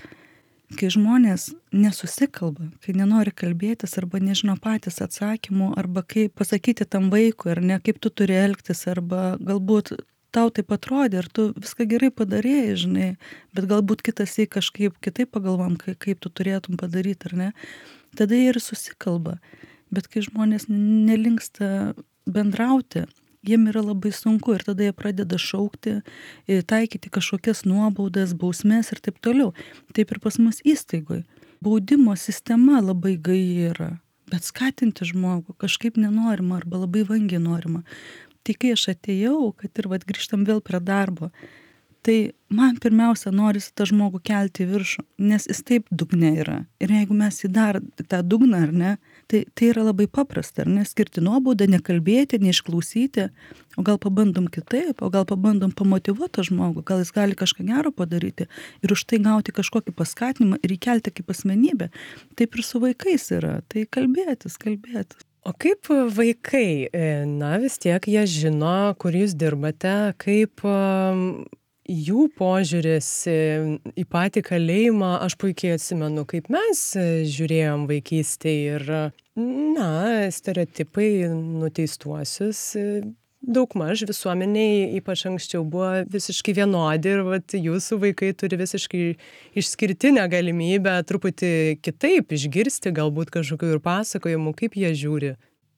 kai žmonės nesusikalba, kai nenori kalbėtis arba nežino patys atsakymų, arba kaip pasakyti tam vaikui, ar ne, kaip tu turi elgtis, arba galbūt tau taip atrodė ir tu viską gerai padarėjai, žinai, bet galbūt kitas į kažkaip kitaip pagalvom, kaip, kaip tu turėtum padaryti, ar ne, tada jie ir susikalba. Bet kai žmonės nelinksta bendrauti, jiem yra labai sunku ir tada jie pradeda šaukti, taikyti kažkokias nuobaudas, bausmės ir taip toliau. Taip ir pas mus įstaigoj. Baudimo sistema labai gai yra. Bet skatinti žmogų kažkaip nenorima arba labai vangiai norima tai kai aš atėjau, kad ir vad grįžtam vėl prie darbo, tai man pirmiausia norisi tą žmogų kelti į viršų, nes jis taip dugne yra. Ir jeigu mes į dar tą dugną, ar ne, tai, tai yra labai paprasta, ar ne, skirti nuobaudą, nekalbėti, neišklausyti, o gal pabandom kitaip, o gal pabandom pamotivuoti tą žmogų, gal jis gali kažką gero padaryti ir už tai gauti kažkokį paskatinimą ir įkelti kaip asmenybę. Taip ir su vaikais yra, tai kalbėtis, kalbėtis. O kaip vaikai, e, na vis tiek jie žino, kur jūs dirbate, kaip jų požiūris į patį kalėjimą, aš puikiai atsimenu, kaip mes e, žiūrėjom vaikystėje ir, na, stereotipai nuteistuosius daugmaž visuomenėj ypač anksčiau buvo visiškai vienodi ir vat jūsų vaikai turi visiškai išskirtinę galimybę truputį kitaip išgirsti galbūt kažkokių ir pasakojimų, kaip jie žiūri.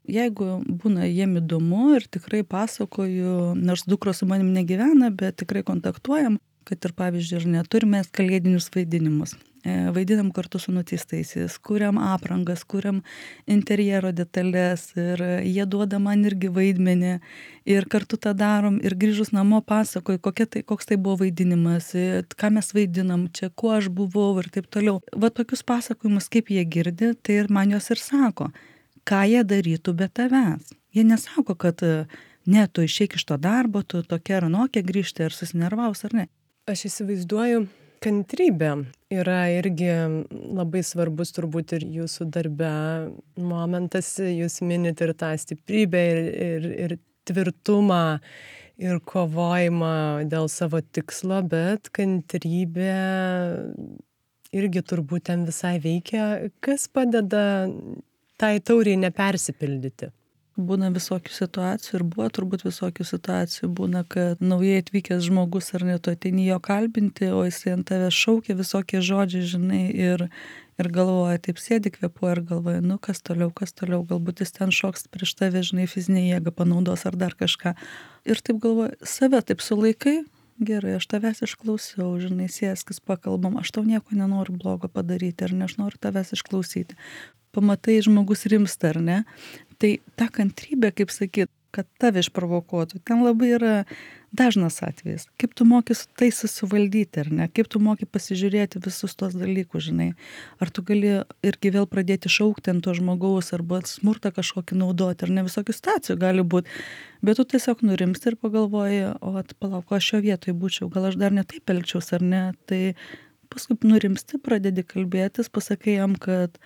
Jeigu būna jiem įdomu ir tikrai pasakoju, nors dukros su manim negyvena, bet tikrai kontaktuojam, kad ir pavyzdžiui, ir neturime kalėdinius vaidinimus. E, vaidinam kartu su nuteistaisiais, kuriam aprangas, kuriam interjero detalės ir jie duoda man irgi vaidmenį ir kartu tą darom ir grįžus namo pasakoju, tai, koks tai buvo vaidinimas, e, ką mes vaidinam, čia kuo aš buvau ir taip toliau. Va tokius pasakojimus, kaip jie girdi, tai ir man jos ir sako, ką jie darytų be tavęs. Jie nesako, kad ne, tu išeik iš to darbo, tu tokia ar anokia grįžti, ar susinervaus, ar ne. Aš įsivaizduoju, kantrybė yra irgi labai svarbus turbūt ir jūsų darbe momentas jūs minit ir tą stiprybę ir, ir, ir tvirtumą ir kovojimą dėl savo tikslo, bet kantrybė irgi turbūt ten visai veikia. Kas padeda tai tauriai nepersipildyti? Būna visokių situacijų ir buvo turbūt visokių situacijų. Būna, kad naujai atvykęs žmogus ar net ateini jo kalbinti, o jis ant tave šaukia visokie žodžiai, žinai, ir, ir galvoja, taip sėdi kvepuoja ir galvoja, nu kas toliau, kas toliau, galbūt jis ten šoks prieš tave, žinai, fizinė jėga panaudos ar dar kažką. Ir taip galvoja, save taip sulaikai, gerai, aš tavęs išklausiau, žinai, sėskis pakalbam, aš tau nieko nenoriu blogo padaryti, ar ne, aš noriu tavęs išklausyti. Pamatai, žmogus rimsta, ar ne? tai ta kantrybė kaip sakyt kad tave išprovokuotų. Ten labai yra dažnas atvejis. Kaip tu moki tai susivaldyti, ar ne? Kaip tu moki pasižiūrėti visus tos dalykus, žinai. Ar tu gali irgi vėl pradėti šaukti ant to žmogaus, arba smurtą kažkokį naudoti, ar ne visokių stacijų gali būti. Bet tu tiesiog nurimsti ir pagalvoji, o palauk, aš šio vietoje būčiau, gal aš dar netaip elgčiaus, ar ne? Tai paskui nurimsti, pradedi kalbėtis, pasakai jam, kad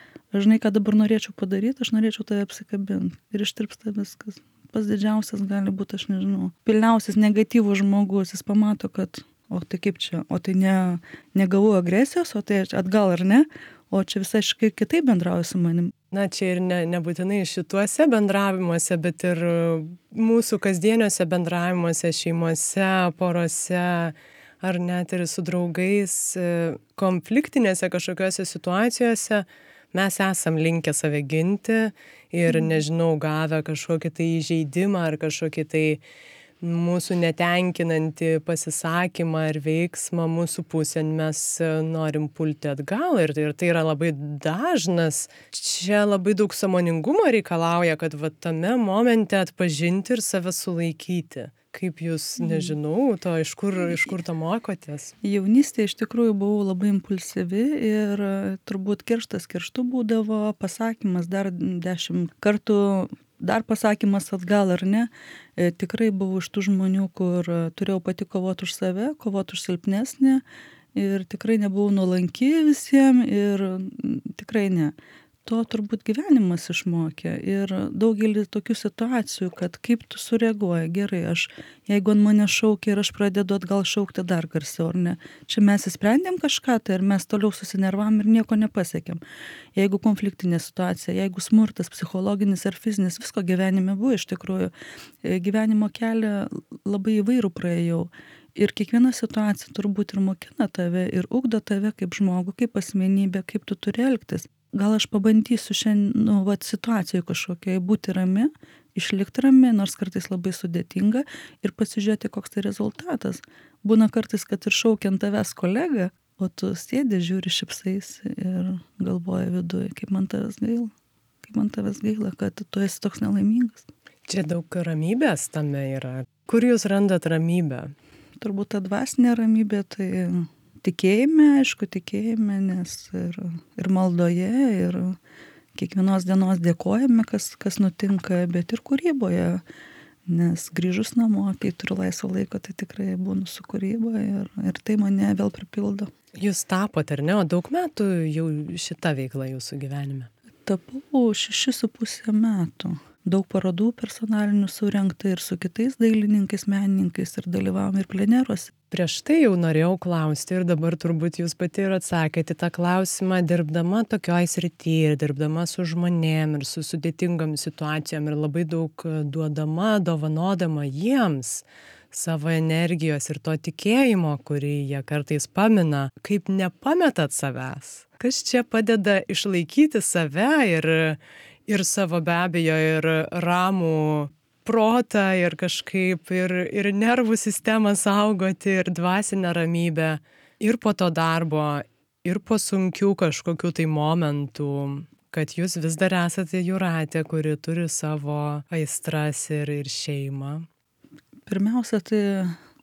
žinai, ką dabar norėčiau padaryti, aš norėčiau tave apsikabinti. Ir ištirpsta viskas. Pas didžiausias gali būti, aš nežinau, pilniausias negatyvus žmogus, jis pamato, kad, o tai kaip čia, o tai ne, negavau agresijos, o tai atgal ar ne, o čia visai kitaip bendrauju su manim. Na, čia ir ne, nebūtinai šituose bendravimuose, bet ir mūsų kasdieniuose bendravimuose, šeimose, porose, ar net ir su draugais konfliktinėse kažkokiose situacijose mes esam linkę save ginti ir mhm. nežinau, gavę kažkokį tai įžeidimą ar kažkokį tai mūsų netenkinantį pasisakymą ar veiksmą mūsų pusėn mes e, norim pulti atgal ir, ir tai yra labai dažnas. Čia labai daug samoningumo reikalauja, kad va tame momente atpažinti ir save sulaikyti kaip jūs mhm. nežinau to iš kur iš kur to mokotės? Jaunystėje iš tikrųjų buvau labai impulsyvi ir turbūt kerštas kerštu būdavo pasakymas dar dešimt kartų dar pasakymas atgal ar ne? E, tikrai buvau iš tų žmonių kur turėjau pati kovot už save kovot už silpnesnį ir tikrai nebuvau nuolanki visiems ir tikrai ne to turbūt gyvenimas išmokė ir daugelį tokių situacijų, kad kaip tu sureaguoji, gerai, aš, jeigu ant mane šaukia ir aš pradedu atgal šaukti dar garsiau, ar ne, čia mes įsprendėm kažką, tai ar mes toliau susinervam ir nieko nepasiekėm. Jeigu konfliktinė situacija, jeigu smurtas psichologinis ar fizinis, visko gyvenime buvo iš tikrųjų, e, gyvenimo kelią labai įvairių praėjau. Ir kiekviena situacija turbūt ir mokina tave, ir ugdo tave kaip žmogų, kaip asmenybę, kaip tu turi elgtis gal aš pabandysiu šiandien, nu, vat situacijoje kažkokiai būti rami, išlikti rami, nors kartais labai sudėtinga ir pasižiūrėti, koks tai rezultatas. Būna kartais, kad ir šaukiant tavęs kolegą, o tu sėdi, žiūri šipsais ir galvoji viduje, kaip man tavęs gaila, kaip man tavęs gaila, kad tu esi toks nelaimingas. Čia daug ramybės tame yra. Kur jūs randat ramybę? Turbūt ta dvasinė ramybė, tai tikėjime, aišku, tikėjime, nes ir, ir maldoje, ir kiekvienos dienos dėkojame, kas, kas nutinka, bet ir kūryboje. Nes grįžus namo, kai turiu laisvo laiko, tai tikrai būnu su kūryba ir, ir tai mane vėl pripildo. Jūs tapote, ar ne, o daug metų jau šita veikla jūsų gyvenime? Tapau šešis su pusę metų daug parodų personalinių surengta ir su kitais dailininkais, menininkais ir dalyvavom ir pleneruose. Prieš tai jau norėjau klausti ir dabar turbūt jūs pati ir atsakėte tą klausimą, dirbdama tokioj srityje ir dirbdama su žmonėm ir su sudėtingom situacijom ir labai daug duodama, dovanodama jiems savo energijos ir to tikėjimo, kurį jie kartais pamina, kaip nepametat savęs. Kas čia padeda išlaikyti save ir, ir savo be abejo ir ramų protą ir kažkaip ir, ir nervų sistemą saugoti ir dvasinę ramybę ir po to darbo ir po sunkių kažkokių tai momentų, kad jūs vis dar esate jūratė, kuri turi savo aistras ir, ir šeimą. Pirmiausia, tai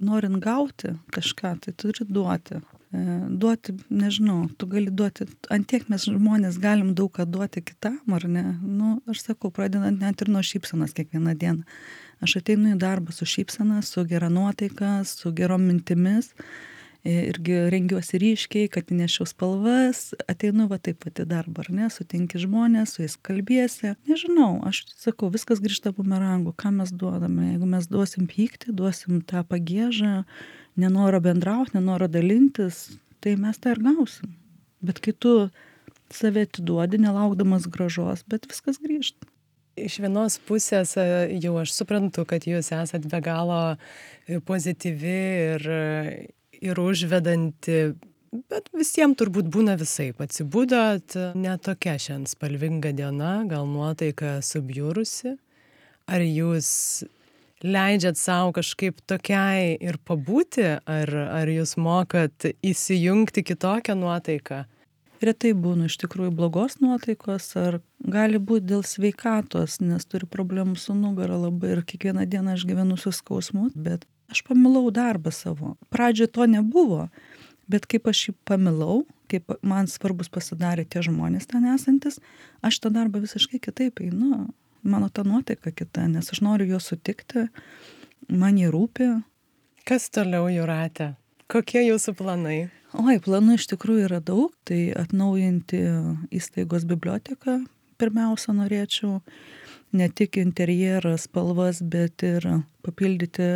norint gauti kažką, tai turi duoti. Duoti, nežinau, tu gali duoti, antiek mes žmonės galim daug ką duoti kitam, ar ne? Nu, aš sakau, pradedant net ir nuo šypsenas kiekvieną dieną. Aš ateinu į darbą su šypsena, su gera nuotaika, su gerom mintimis irgi rengiuosi ryškiai, kad nešiau spalvas, ateinu va taip pat į darbą, ar ne, sutinki žmonės, su jais kalbėsi. Nežinau, aš sakau, viskas grįžta bumerangu, ką mes duodame. Jeigu mes duosim pyktį, duosim tą pagėžą, nenorą bendrauti, nenorą dalintis, tai mes tą ir gausim. Bet kai tu save atiduodi, nelaukdamas gražos, bet viskas grįžta. Iš vienos pusės e, jau aš suprantu, kad jūs esate be galo e, pozityvi ir ir užvedanti bet visiem turbūt būna visaip atsibudot ne tokia šiandien spalvinga diena gal nuotaika subjurusi ar jūs leidžiat sau kažkaip tokiai ir pabūti ar ar jūs mokat įsijungti kitokią nuotaiką retai būnu iš tikrųjų blogos nuotaikos ar gali būti dėl sveikatos, nes turiu problemų su nugara labai ir kiekvieną dieną aš gyvenu su skausmu, bet aš pamilau darbą savo. Pradžioje to nebuvo, bet kaip aš jį pamilau, kaip man svarbus pasidarė tie žmonės ten esantis, aš tą darbą visiškai kitaip einu. Mano ta nuotaika kita, nes aš noriu juos sutikti, man jį rūpi. Kas toliau, Juratė? Kokie jūsų planai? Oi, planų iš tikrųjų yra daug, tai atnaujinti įstaigos biblioteką, pirmiausia norėčiau ne tik interjerą, spalvas, bet ir papildyti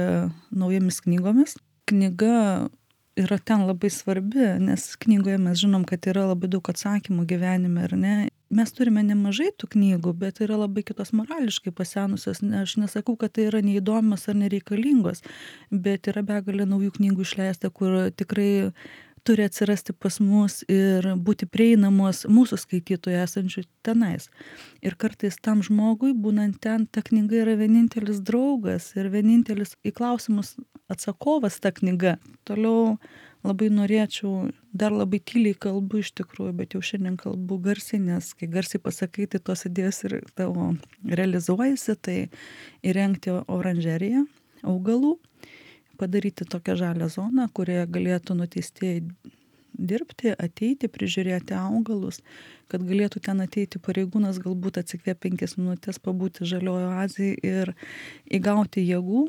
naujomis knygomis. Knyga yra ten labai svarbi, nes knygoje mes žinom, kad yra labai daug atsakymų gyvenime, ar ne? Mes turime nemažai tų knygų, bet yra labai kitos morališkai pasenusios. Ne, aš nesakau, kad tai yra neįdomios ar nereikalingos, bet yra begalė naujų knygų išleista, kur tikrai turi atsirasti pas mus ir būti prieinamos mūsų skaitytojų esančių tenais. Ir kartais tam žmogui, būnant ten, ta knyga yra vienintelis draugas ir vienintelis į klausimus atsakovas ta knyga. Toliau labai norėčiau, dar labai tyliai kalbu iš tikrųjų, bet jau šiandien kalbu garsiai, nes kai garsiai pasakai, tai tos idėjos ir tavo realizuojasi, tai įrengti oranžeriją augalų padaryti tokią žalią zoną, kurioje galėtų nuteistieji dirbti, ateiti, prižiūrėti augalus, kad galėtų ten ateiti pareigūnas, galbūt atsikvė penkias minutės pabūti žaliojo Azijai ir įgauti jėgų.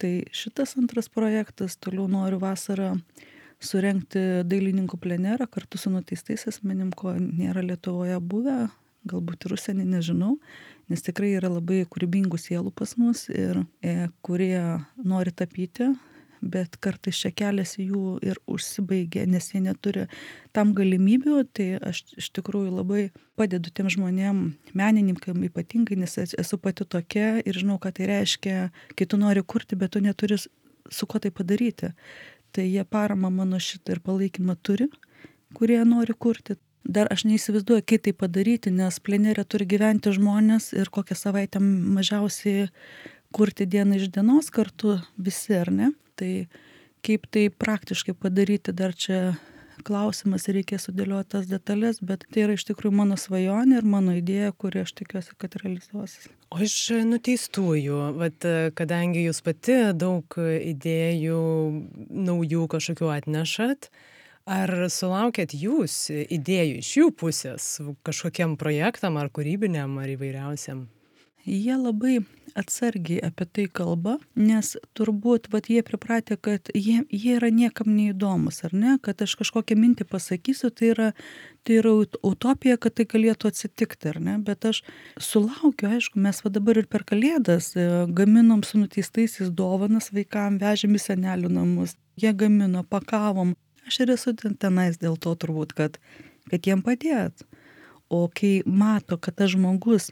Tai šitas antras projektas, toliau noriu vasarą surenkti dailininkų plenerą kartu su nuteistais asmenim, ko nėra Lietuvoje buvę, galbūt ir užsienį, nežinau, nes tikrai yra labai kūrybingų sielų pas mus ir e, kurie nori tapyti, bet kartais čia keliasi jų ir užsibaigia, nes jie neturi tam galimybių, tai aš iš tikrųjų labai padedu tiem žmonėm, menininkam ypatingai, nes esu pati tokia ir žinau, ką tai reiškia, kai tu nori kurti, bet tu neturi su kuo tai padaryti. Tai jie paramą mano šitą ir palaikymą turi, kurie nori kurti dar aš neįsivaizduoju kaip tai padaryti nes plenere turi gyventi žmonės ir kokią savaitę mažiausiai kurti diena iš dienos kartu visi ar ne? Tai kaip tai praktiškai padaryti dar čia klausimas reikės sudėliot tas detales bet tai yra iš tikrųjų mano svajonė ir mano idėja kuri aš tikiuosi kad realizuosis. O iš nuteistųjų vat kadangi jūs pati daug idėjų naujų kažkokių atnešat ar sulaukiat jūs idėjų iš jų pusės kažkokiem projektam ar kūrybiniam ar įvairiausiem jie labai atsargiai apie tai kalba nes turbūt vat jie pripratę kad jie jie yra niekam neįdomūs ar ne? Kad aš kažkokią mintį pasakysiu tai yra tai yra utopija kad tai galėtų atsitikti ar ne? Bet aš sulaukiu aišku mes va dabar ir per kalėdas e, gaminom su nuteistaisiais dovanas vaikam vežėm į senelių namus jie gamino pakavom aš ir esu ten tenais dėl to turbūt, kad, kad jiem padėt. O kai mato, kad tas žmogus,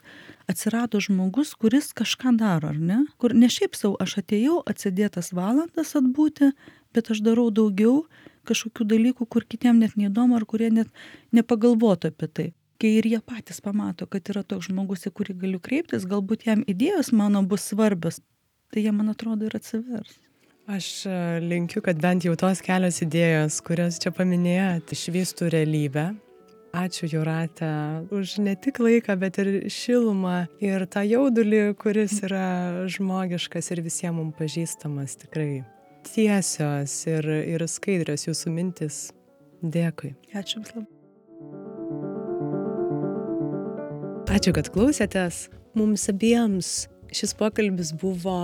atsirado žmogus, kuris kažką daro, ar ne? Kur ne šiaip savo, aš atėjau atsidėtas valandas atbūti, bet aš darau daugiau kažkokių dalykų, kur kitiem net neįdomu, ar kurie net nepagalvotų apie tai. Kai ir jie patys pamato, kad yra toks žmogus, į kurį galiu kreiptis, galbūt jam idėjos mano bus svarbios, tai jie, man atrodo, ir atsivers aš e, linkiu kad bent jau tos kelios idėjos kurias čia paminėjot išvystų realybę. Ačiū jūrate už ne tik laiką bet ir šilumą ir tą jaudulį kuris yra žmogiškas ir visiem mum pažįstamas tikrai tiesios ir ir skaidrios jūsų mintys dėkui. Ačiū jums labai. Ačiū, kad klausėtės. Mums abiems šis pokalbis buvo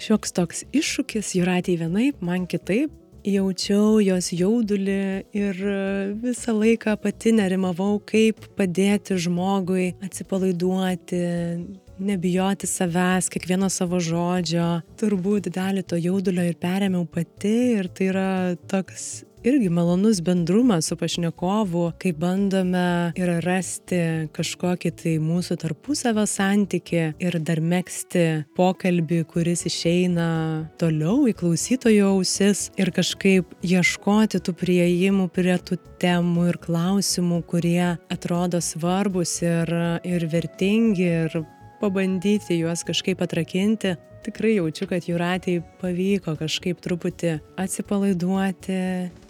šioks toks iššūkis jūratei vienaip man kitaip. Jaučiau jos jaudulį ir visą laiką pati nerimavau kaip padėti žmogui atsipalaiduoti nebijoti savęs kiekvieno savo žodžio. Turbūt dalį to jaudulio ir perėmiau pati ir tai yra toks irgi malonus bendrumas su pašnekovu kai bandome ir rasti kažkokį tai mūsų tarpusavio santykį ir dar megzti pokalbį kuris išeina toliau į klausytojo ausis ir kažkaip ieškoti tų priėjimų prie tų temų ir klausimų kurie atrodo svarbūs ir ir vertingi ir pabandyti juos kažkaip atrakinti Tikrai jaučiu, kad Jūratėjai pavyko kažkaip truputį atsipalaiduoti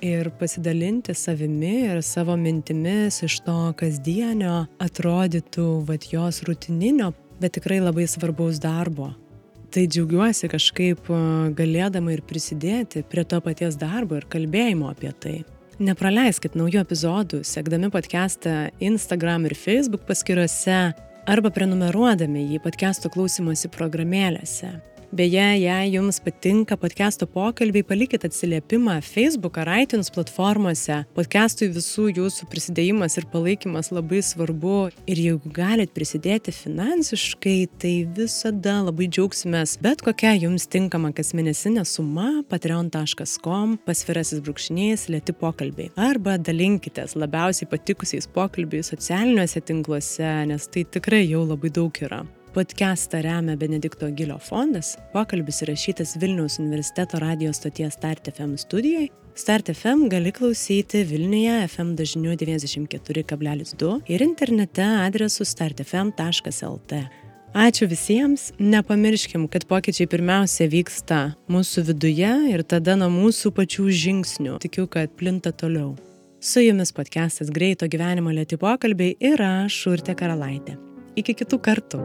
ir pasidalinti savimi ir savo mintimis iš to kasdienio atrodytų, vad jos rutininio, bet tikrai labai svarbaus darbo. Tai džiaugiuosi kažkaip galėdama ir prisidėti prie to paties darbo ir kalbėjimo apie tai. Nepraleiskit naujų epizodų, sekdami podcastą Instagram ir Facebook paskyrose arba prenumeruodami jį podcast'o klausimosi programėlėse. Beje, jei jums patinka podcast'o pokalbiai, palikit atsiliepimą Facebook ar iTunes platformose. Podcast'ui visų jūsų prisidėjimas ir palaikymas labai svarbu ir jeigu galit prisidėti finansiškai, tai visada labai džiaugsimės bet kokia jums tinkama kasmėnesinė suma patreon.com pasvirasis brūkšnys lėti pokalbiai. Arba dalinkitės labiausiai patikusiais pokalbiais socialiniuose tinkluose, nes tai tikrai jau labai daug yra. Podcastą remia Benedikto Gilio fondas. Pokalbis įrašytas Vilniaus universiteto radijos stoties Start FM studijai. Start FM gali klausyti Vilniuje FM dažniu 94,2 ir internete adresu startfm.lt. Ačiū visiems, nepamirškim, kad pokyčiai pirmiausia vyksta mūsų viduje ir tada nuo mūsų pačių žingsnių. Tikiu, kad plinta toliau. Su jumis podcastas Greito gyvenimo lėti pokalbiai ir aš, Urte Karalaitė. Iki kitų kartų.